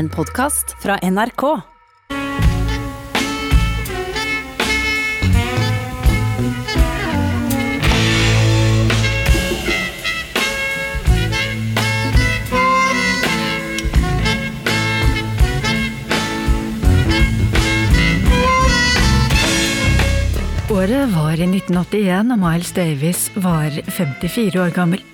en podkast fra NRK. Året var i 1981, og Miles Davis var 54 år gammel.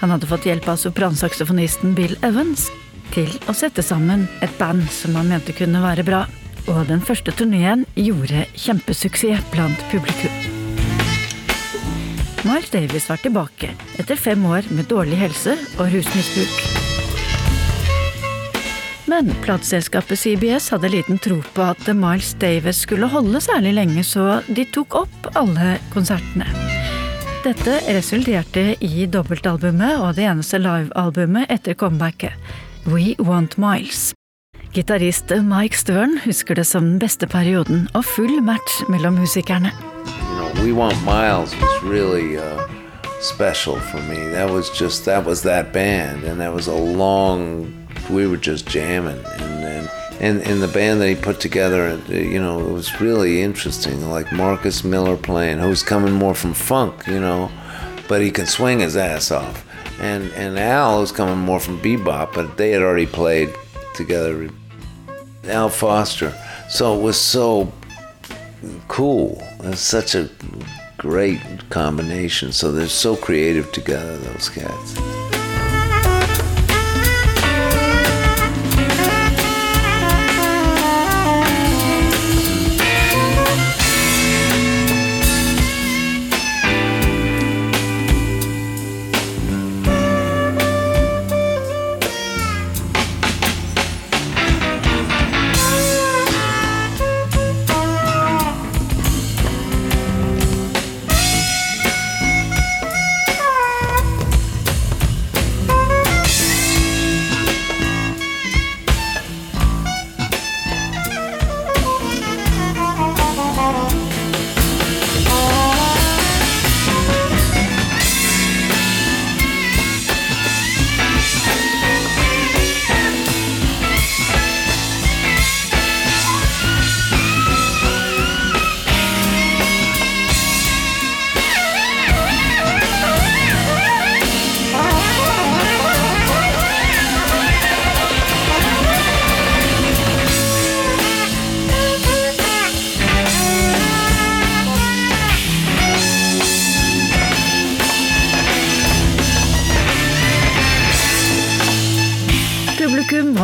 Han hadde fått hjelp av sopransaksofonisten Bill Evans til å sette sammen et band som han mente kunne være bra. Og den første turneen gjorde kjempesuksess blant publikum. Miles Davis var tilbake etter fem år med dårlig helse og rusmisbruk. Men plateselskapet CBS hadde liten tro på at Miles Davis skulle holde særlig lenge, så de tok opp alle konsertene. Dette resulterte i dobbeltalbumet og det eneste livealbumet etter comebacket, We Want Miles. Gitarist Mike Stern husker det som den beste perioden og full match mellom musikerne. you know, We Want Miles was really uh, special for me. That was just that was that band, and that was a long. We were just jamming, and and and, and the band that he put together, uh, you know, it was really interesting. Like Marcus Miller playing, who's coming more from funk, you know, but he can swing his ass off, and and Al was coming more from bebop, but they had already played together. Al Foster, so it was so cool. It's such a great combination. So they're so creative together, those cats.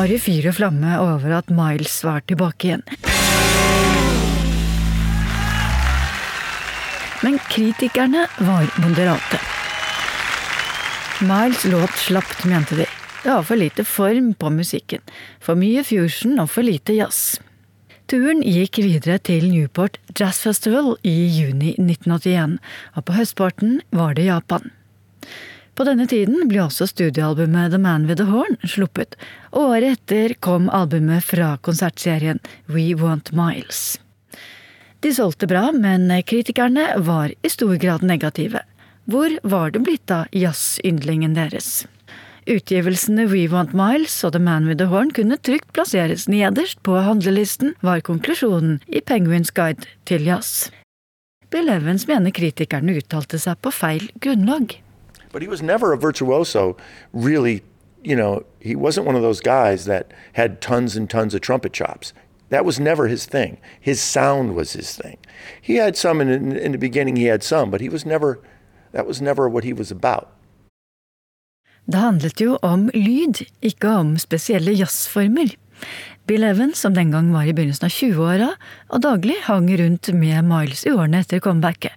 Var i fyr og flamme over at Miles var tilbake igjen. Men kritikerne var moderate. Miles låt slapt, mente de. Det var for lite form på musikken. For mye fusion og for lite jazz. Turen gikk videre til Newport Jazz Festival i juni 1981, og på høstparten var det Japan. På denne tiden ble også studioalbumet The Man With The Horn sluppet, året etter kom albumet fra konsertserien We Want Miles. De solgte bra, men kritikerne var i stor grad negative. Hvor var det blitt av jazz-yndlingen deres? Utgivelsene We Want Miles og The Man With The Horn kunne trygt plasseres nederst på handlelisten, var konklusjonen i Penguins guide til jazz. Bill Evans mener kritikerne uttalte seg på feil grunnlag. But he was never a virtuoso, really. You know, he wasn't one of those guys that had tons and tons of trumpet chops. That was never his thing. His sound was his thing. He had some in, in, the beginning, he had some, but he was never, that was never what he was about. Det handlet jo om lyd, ikke om spesielle jazzformer. Bill Evans, som den gang var i begynnelsen av 20-åra og daglig hang rundt med Miles i årene etter comebacket,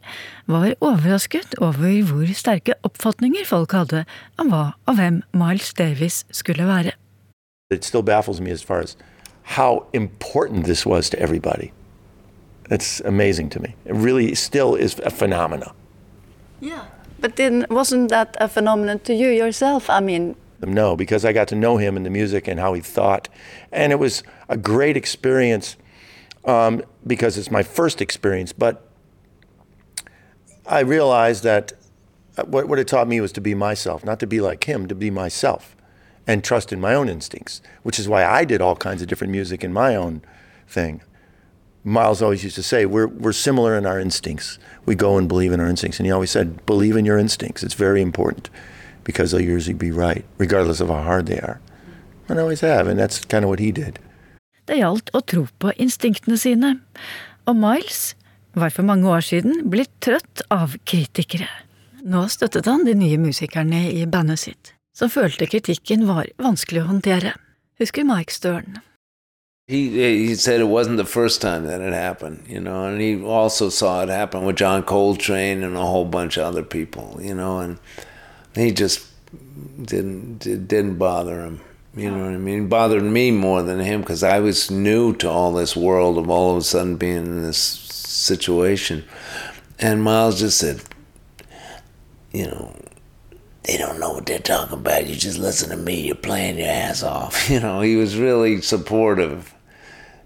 var overrasket over hvor sterke oppfatninger folk hadde om hva og hvem Miles Davis skulle være. It still baffles me as far as how important this was to everybody. It's amazing to me. It really still is a phenomenon. Yeah. But then wasn't that a phenomenon to you yourself? I mean, Them no, because I got to know him and the music and how he thought. And it was a great experience um, because it's my first experience. But I realized that uh, what, what it taught me was to be myself, not to be like him, to be myself. and trust in my own instincts, which is why I did all kinds of different music in my own thing. Miles always used to say, we're, we're similar in our instincts. We go and believe in our instincts. And he always said, believe in your instincts. It's very important because they'll usually be right, regardless of how hard they are. And I always have, and that's kind of what he did. Det gjaldt å tro på instinktene sine, og Miles var for mange år siden blitt trøtt av kritikere. Nå støttet han de nye musikerne i bandet sitt, som følte kritikken var vanskelig å håndtere, husker Mike Stern. He he said it wasn't the first time that it happened, you know, and he also saw it happen with John Coltrane and a whole bunch of other people, you know, and he just didn't didn't bother him. You know what I mean? It bothered me more than him because I was new to all this world of all of a sudden being in this situation. And Miles just said, you know, they don't know what they're talking about. You just listen to me. You're playing your ass off. You know, he was really supportive.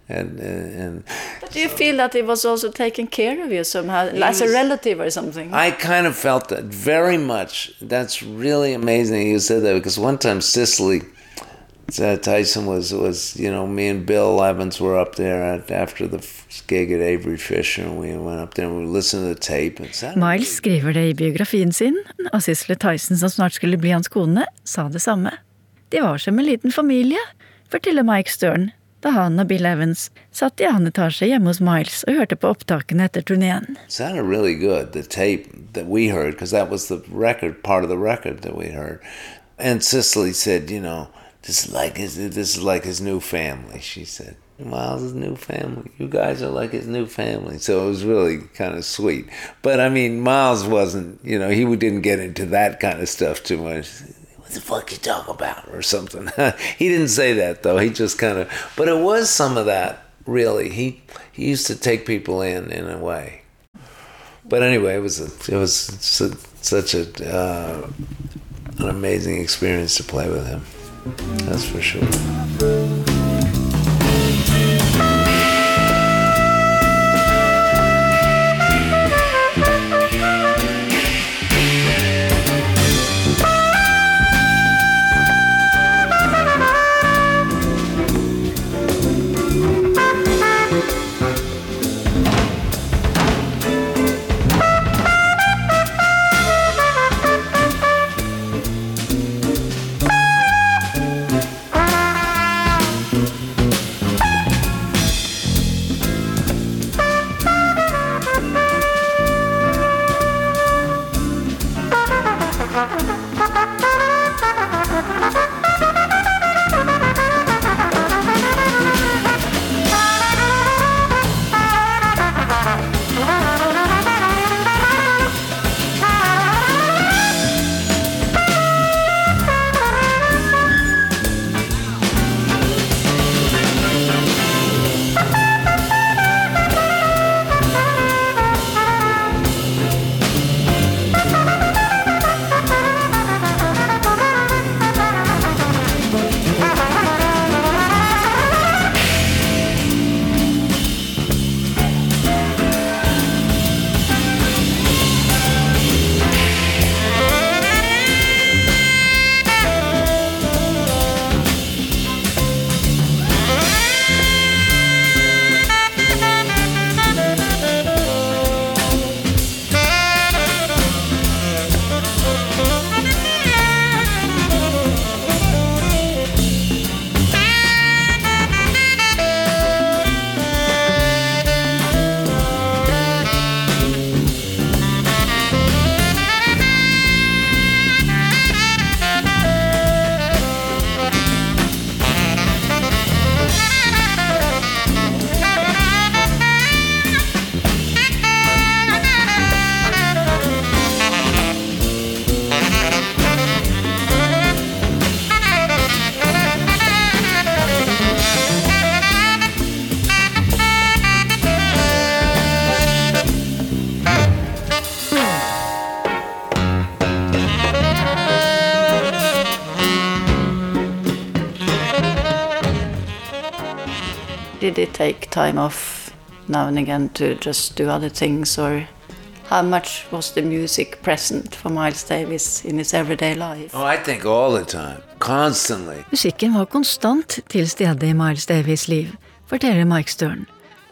And, and, and But do you feel that he was also taking care of you somehow, as a relative or something? I kind of felt that very much. That's really amazing you said that because one time Cicely uh, Tyson was was you know me and Bill Evans were up there at, after the f- gig at Avery Fisher and we went up there and we listened to the tape and said Miles skriver det i biografien sin, og Cicely Tyson, som snart skulle bli hans kone, sa det samme. De var som en liten familie, forteller Mike Stern, da han og Bill Evans satt i annen etasje hjemme hos Miles og hørte på opptakene etter turneen. sounded really good. The tape that we heard, because that was the record, part of the record that we heard. And Cicely said, you know, this is like his, this is like his new family. She said, Miles' new family. You guys are like his new family. So it was really kind of sweet. But I mean, Miles wasn't, you know, he didn't get into that kind of stuff too much. The fuck you talk about or something? he didn't say that though. He just kind of, but it was some of that. Really, he he used to take people in in a way but anyway, it was a, it was su- such a uh, an amazing experience to play with him. That's for sure. Did take time off now and again to just do other things or how much was the music present for Miles Davis in his everyday life? Oh, I think all the time, constantly. Musikken var konstant til stede i Miles Davies liv, forteller Mike Stern.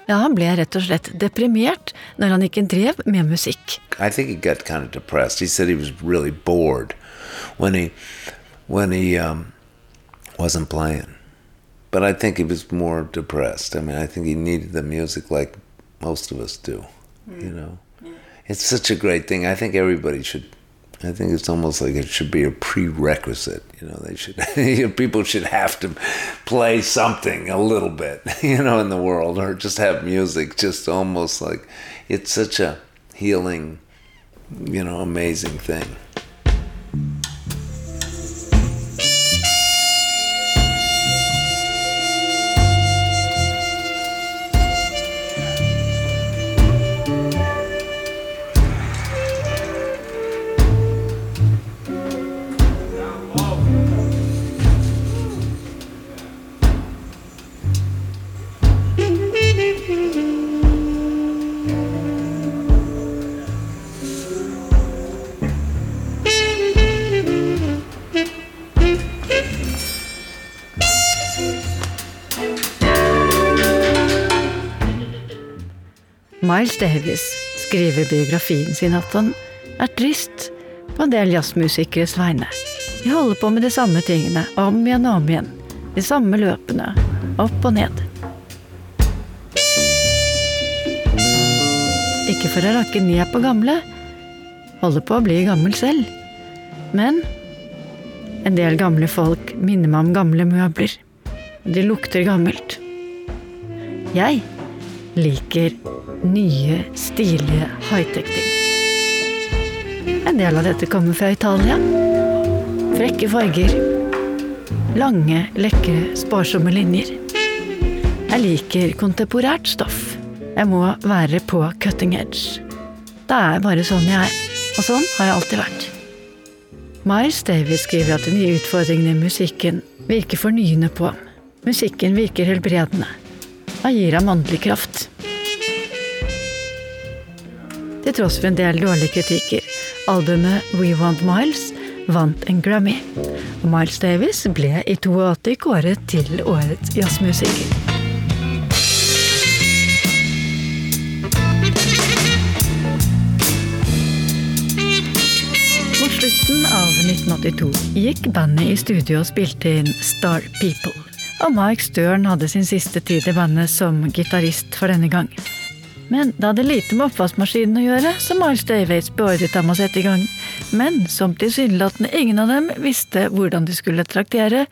Ja, han ble rett og slett deprimert når han ikke drev med musikk. I think he got kind of depressed. He said he was really bored when he when he um, wasn't playing. But I think he was more depressed. I mean, I think he needed the music like most of us do. Mm. You know, it's such a great thing. I think everybody should. I think it's almost like it should be a prerequisite. You know, they should. people should have to play something a little bit. You know, in the world, or just have music. Just almost like it's such a healing, you know, amazing thing. Miles Davis skriver biografien sin at han er trist på en del jazzmusikeres vegne. De holder på med de samme tingene om igjen og om igjen. De samme løpene. Opp og ned. Ikke for å rakke ned på gamle. Holder på å bli gammel selv. Men en del gamle folk minner meg om gamle møbler. De lukter gammelt. Jeg liker nye, stilige high-tech-ting. En del av dette kommer fra Italia. Frekke farger. Lange, lekre, sparsomme linjer. Jeg liker kontemporært stoff. Jeg må være på cutting edge. Det er bare sånn jeg er. Og sånn har jeg alltid vært. Miles Davis skriver at de nye utfordringene i musikken virker fornyende på ham. Musikken virker helbredende. Han gir ham åndelig kraft. Til tross for en del dårlige kritikker. Albumet We Want Miles vant en Grammy. Og Miles Davis ble i 82 kåret til årets jazzmusiker. Mot slutten av 1982 gikk bandet i studio og spilte inn Star People. Og Mike Stern hadde sin siste tid i bandet som gitarist for denne gang. Men det hadde lite med oppvaskmaskinen å gjøre, så Miles Davies beordret ham å sette i gang. Men som tilsynelatende ingen av dem visste hvordan de skulle traktere,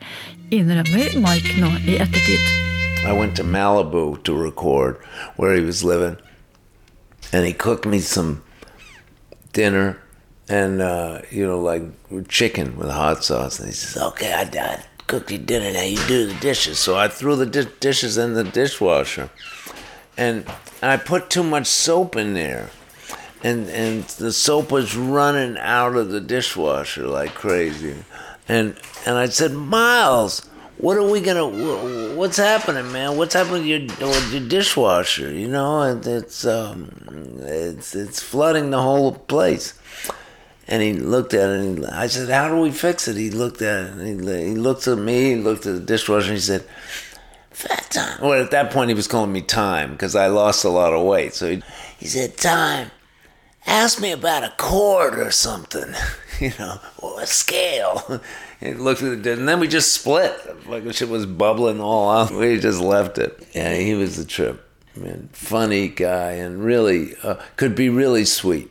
innrømmer Mike nå i ettertid. I went to Malibu to record where he was living, and he cooked me some dinner and uh, you know like chicken with hot sauce. And he says, "Okay, I, I cooked you dinner. Now you do the dishes." So I threw the di- dishes in the dishwasher, and I put too much soap in there. And, and the soap was running out of the dishwasher like crazy, and and I said, Miles, what are we gonna? What's happening, man? What's happening with your, with your dishwasher? You know, it's um, it's it's flooding the whole place. And he looked at it, and I said, "How do we fix it?" He looked at it, and he, looked at me, he looked at the dishwasher, and he said, "Fat time." Well, at that point, he was calling me Time because I lost a lot of weight. So he, he said, "Time, ask me about a chord or something, you know, or a scale." He looked at it, and then we just split. Like the shit was bubbling all out. We just left it. Yeah, he was a trip. Man, funny guy, and really uh, could be really sweet.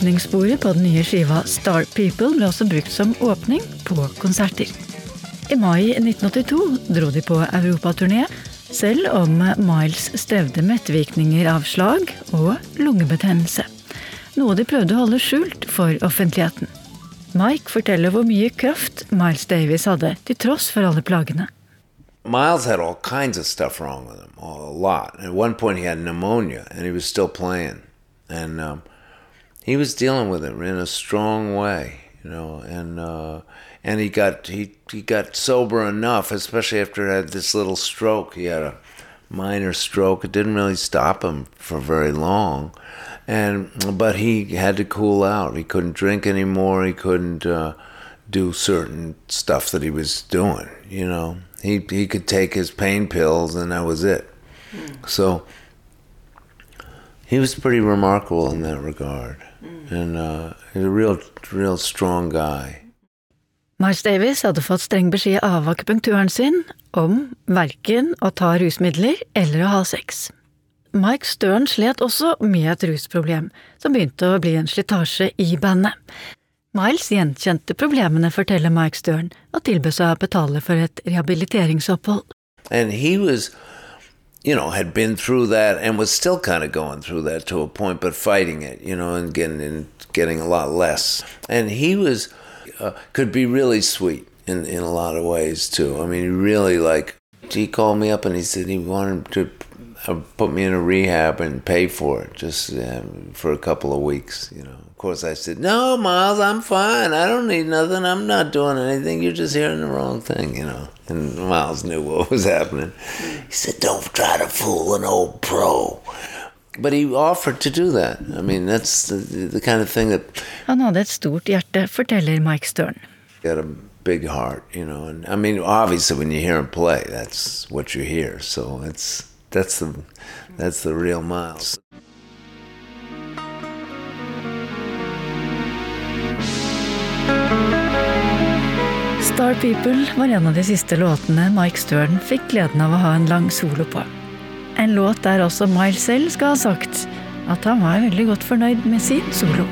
Åpningssporet på den nye skiva Star People ble også brukt som åpning på konserter. I mai 1982 dro de på europaturné, selv om Miles strevde med ettervirkninger av slag og lungebetennelse. Noe de prøvde å holde skjult for offentligheten. Mike forteller hvor mye kraft Miles Davis hadde, til tross for alle plagene. Miles had all kinds of stuff wrong with him, a lot. At one point, he had pneumonia, and he was still playing, and um, he was dealing with it in a strong way, you know. And uh, and he got he he got sober enough, especially after he had this little stroke. He had a minor stroke. It didn't really stop him for very long, and but he had to cool out. He couldn't drink anymore. He couldn't uh, do certain stuff that he was doing, you know he he could take his pain pills and that was it. Mm. So he was pretty remarkable in that regard. And uh, he's a real real strong guy. Miles Davis hadde fått streng beskjed av akupunktøren sin om verken å ta rusmidler eller å ha sex. Mike Stern slet også med et rusproblem, som begynte å bli en slitasje i bandet. Miles gjenkjente problemene, forteller Mike Stern, og tilbød seg å betale for et rehabiliteringsopphold. And he was, you know, had been through that and was still kind of going through that to a point, but fighting it, you know, and getting and getting a lot less. And he was uh, could be really sweet in in a lot of ways too. I mean, he really like he called me up and he said he wanted to put me in a rehab and pay for it just um, for a couple of weeks, you know of course, I said, No, Miles, I'm fine. I don't need nothing. I'm not doing anything. You're just hearing the wrong thing, you know. And Miles knew what was happening. He said, Don't try to fool an old pro. But he offered to do that. I mean, that's the, the kind of thing that. Han hadde et stort hjerte, forteller Mike Stern. Had a big heart, you know. And I mean, obviously, when you hear him play, that's what you hear. So it's that's the that's the real Miles. Star People var en av de siste låtene Mike Stern fikk gleden av å ha en lang solo på. En låt der også Miles selv skal ha sagt at han var veldig godt fornøyd med sin solo.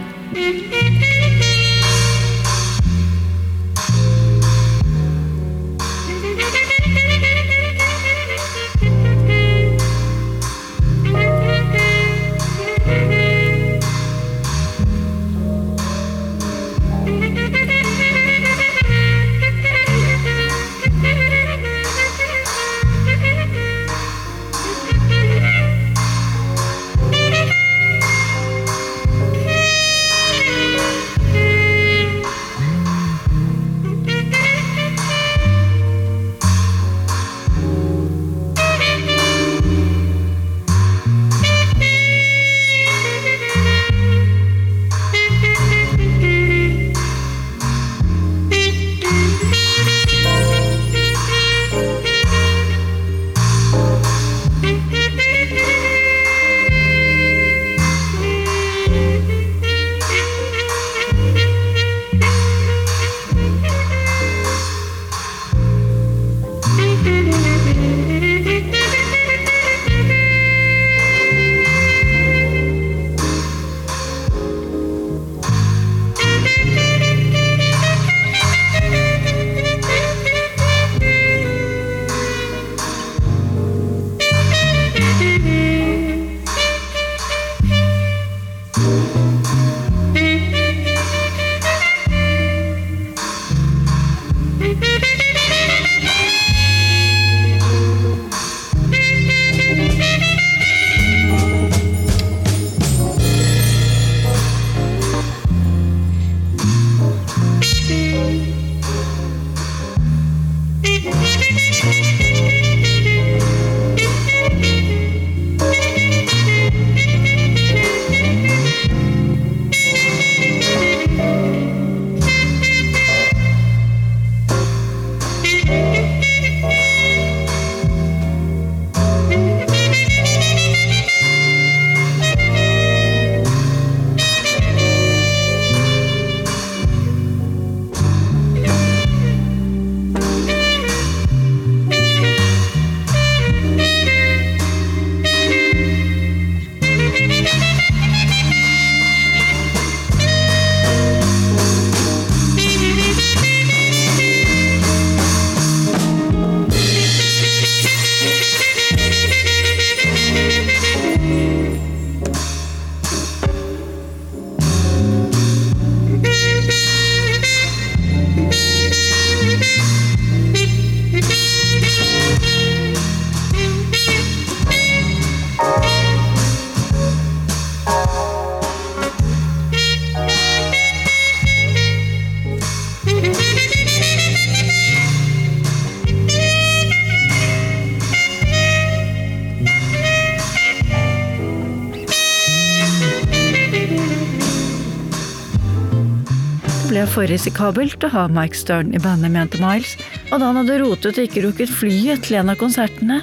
For risikabelt å ha Mike Stern i bandet, mente Miles, og da han hadde rotet og ikke rukket flyet til en av konsertene,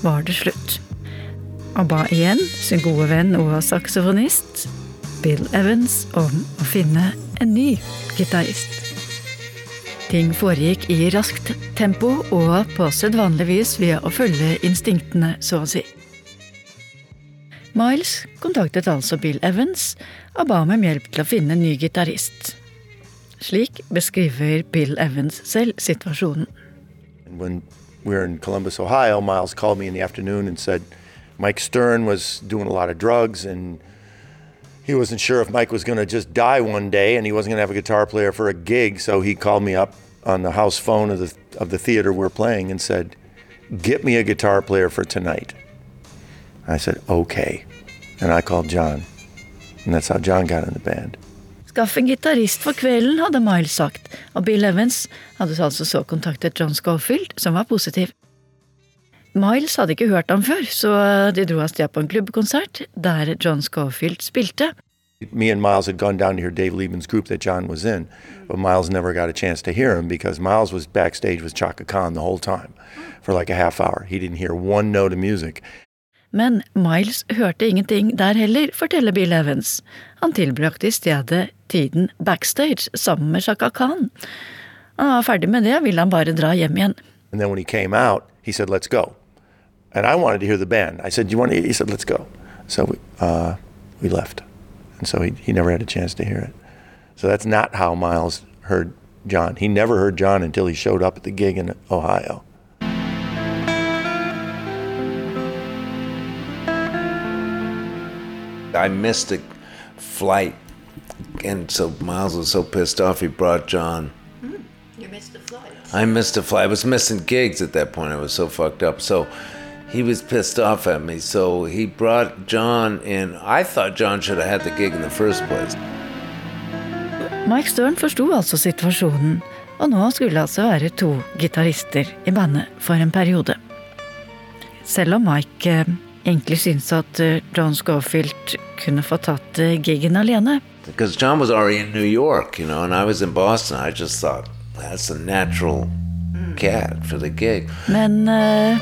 var det slutt. Og ba igjen sin gode venn og saksofonist Bill Evans om å finne en ny gitarist. Ting foregikk i raskt tempo og på sedvanlig vis ved å følge instinktene, så å si. Miles kontaktet altså Bill Evans og ba om hjelp til å finne en ny gitarist. Slik beskriver Bill Evans selv situasjonen. When we were in Columbus, Ohio, Miles called me in the afternoon and said Mike Stern was doing a lot of drugs and he wasn't sure if Mike was going to just die one day and he wasn't going to have a guitar player for a gig. So he called me up on the house phone of the, of the theater we're playing and said, Get me a guitar player for tonight. I said, Okay. And I called John. And that's how John got in the band. Skaff en gitarist for kvelden, hadde Miles sagt, og Bill Evans hadde altså så kontaktet John Schofield, som var positiv. Miles hadde ikke hørt ham før, så de dro av sted på en klubbkonsert der John Schofield spilte. Me and Miles had gone down to hear Dave Liebman's group that John was in, but Miles never got a chance to hear him because Miles was backstage with Chaka Khan the whole time for like a half hour. He didn't hear one note of music. Men Miles hørte ingenting der heller, forteller Bill Evans. Han tilbrakte i stedet tiden backstage sammen med Chaka Khan. Han var ferdig med det, ville han bare dra hjem igjen. And then when he came out, he said, "Let's go." And I wanted to hear the band. I said, "You want to?" He said, "Let's go." So we, uh, we left, and so he he never had a chance to hear it. So that's not how Miles heard John. He never heard John until he showed up at the gig in Ohio. I missed a flight, and so Miles was so pissed off he brought John. You missed the flight. I missed a flight. I was missing gigs at that point. I was so fucked up. So he was pissed off at me. So he brought John in. I thought John should have had the gig in the first place. Mike Stern forsto altså situasjonen, og nå skulle det altså være to gitarister i bandet for en periode. Selv om Mike eh, egentlig syntes at eh, John Schofield kunne få tatt eh, gigen alene. Because John was already in New York, you know, and I was in Boston. I just thought that's a natural cat for the gig. Men uh,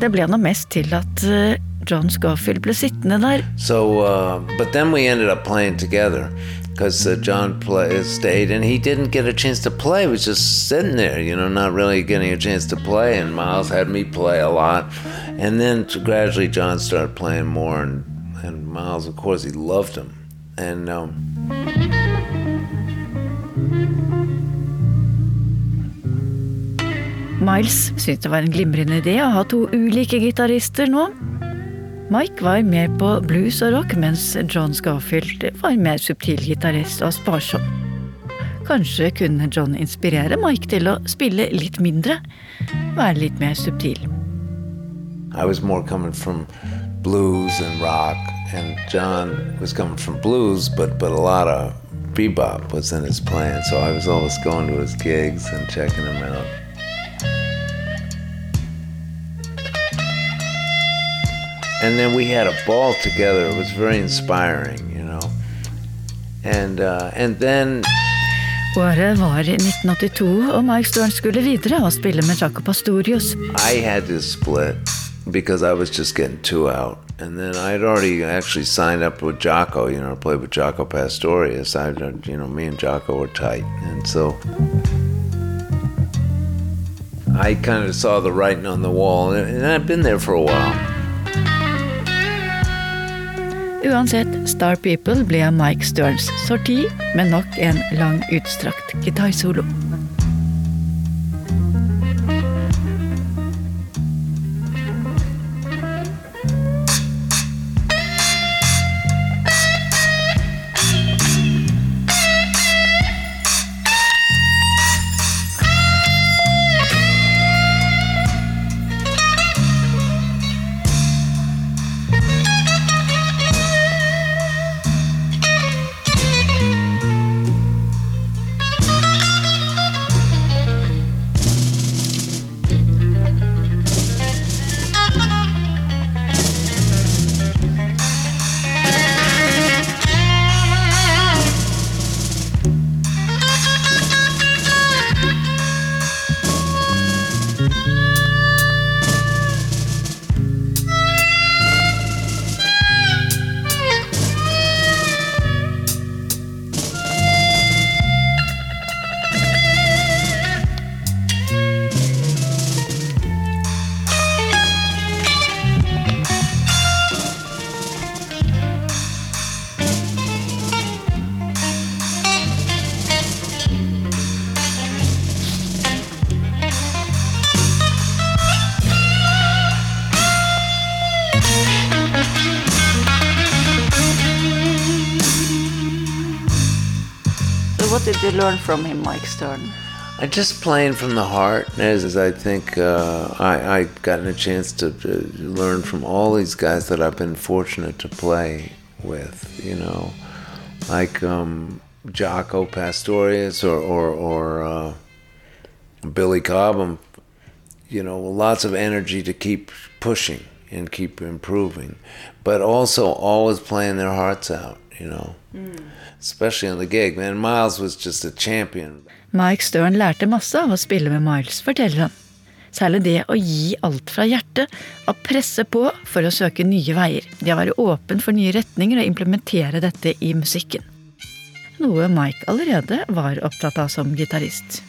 det ble nå mest til at uh, John Schofield ble sittende der. So, uh, but then we ended up playing together because uh, John play, stayed and he didn't get a chance to play. He was just sitting there, you know, not really getting a chance to play. And Miles had me play a lot. And then gradually John started playing more. And, and Miles, of course, he loved him. And um, Miles syntes det var en glimrende idé å ha to ulike gitarister nå. Mike var mer på blues og rock, mens John Scofield var mer subtil gitarist og sparsom. Kanskje kunne John inspirere Mike til å spille litt mindre, være litt mer subtil. I was more coming from blues and rock, and John was coming from blues, but but a lot of bebop was in his plan. So I was always going to his gigs and checking him out. And then we had a ball together. It was very inspiring, you know. And uh, and then Året var 1982, og Mike Stern skulle videre og spille med Jaco Pastorius. I had to split because I was just getting two out. And then I'd already actually signed up with Jocko, you know, I played with Jocko Pastorius. I, you know, me and Jocko were tight. And so I kind of saw the writing on the wall, and, I've been there for a while. Uansett, Star People ble Mike Sterns sorti med nok en lang, utstrakt gitarsolo. What did you learn from him, Mike Stern? I just playing from the heart, as, as I think uh, I I gotten a chance to, to learn from all these guys that I've been fortunate to play with. You know, like um, Jaco Pastorius or or, or uh, Billy Cobham. You know, lots of energy to keep pushing and keep improving, but also always playing their hearts out. You know, especially on the gig. Man, Miles was just a champion. Mike Stern lærte masse av å spille med Miles, forteller han. Særlig det å gi alt fra hjertet, å presse på for å søke nye veier. Det å være åpen for nye retninger og implementere dette i musikken. Noe Mike allerede var opptatt av som gitarist.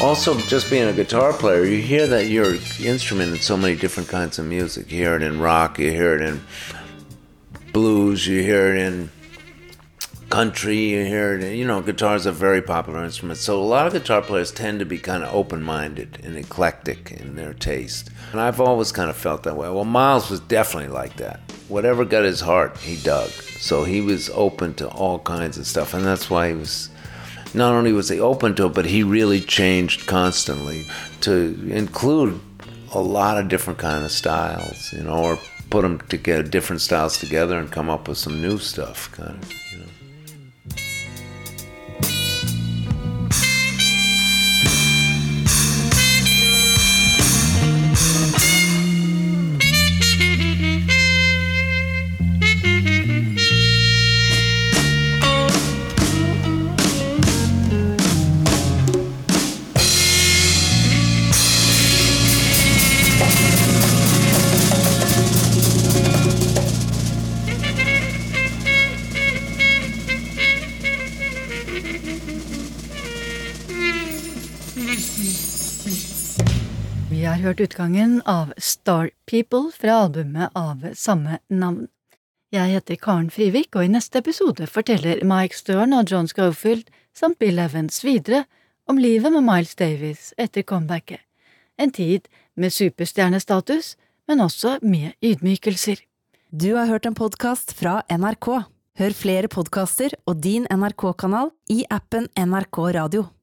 Also, just being a guitar player, you hear that your instrument in so many different kinds of music. You hear it in rock, you hear it in blues, you hear it in country, you hear it in, you know, guitar is a very popular instrument. So a lot of guitar players tend to be kind of open minded and eclectic in their taste. And I've always kind of felt that way. Well, Miles was definitely like that. Whatever got his heart, he dug. So he was open to all kinds of stuff. And that's why he was not only was he open to it, but he really changed constantly to include a lot of different kind of styles, you know, or put them together, different styles together, and come up with some new stuff, kind of, hørt utgangen av Star People fra albumet av samme navn. Jeg heter Karen Frivik, og i neste episode forteller Mike Stern og John Schofield samt Bill Evans videre om livet med Miles Davis etter comebacket. En tid med superstjernestatus, men også med ydmykelser. Du har hørt en podkast fra NRK. Hør flere podkaster og din NRK-kanal i appen NRK Radio.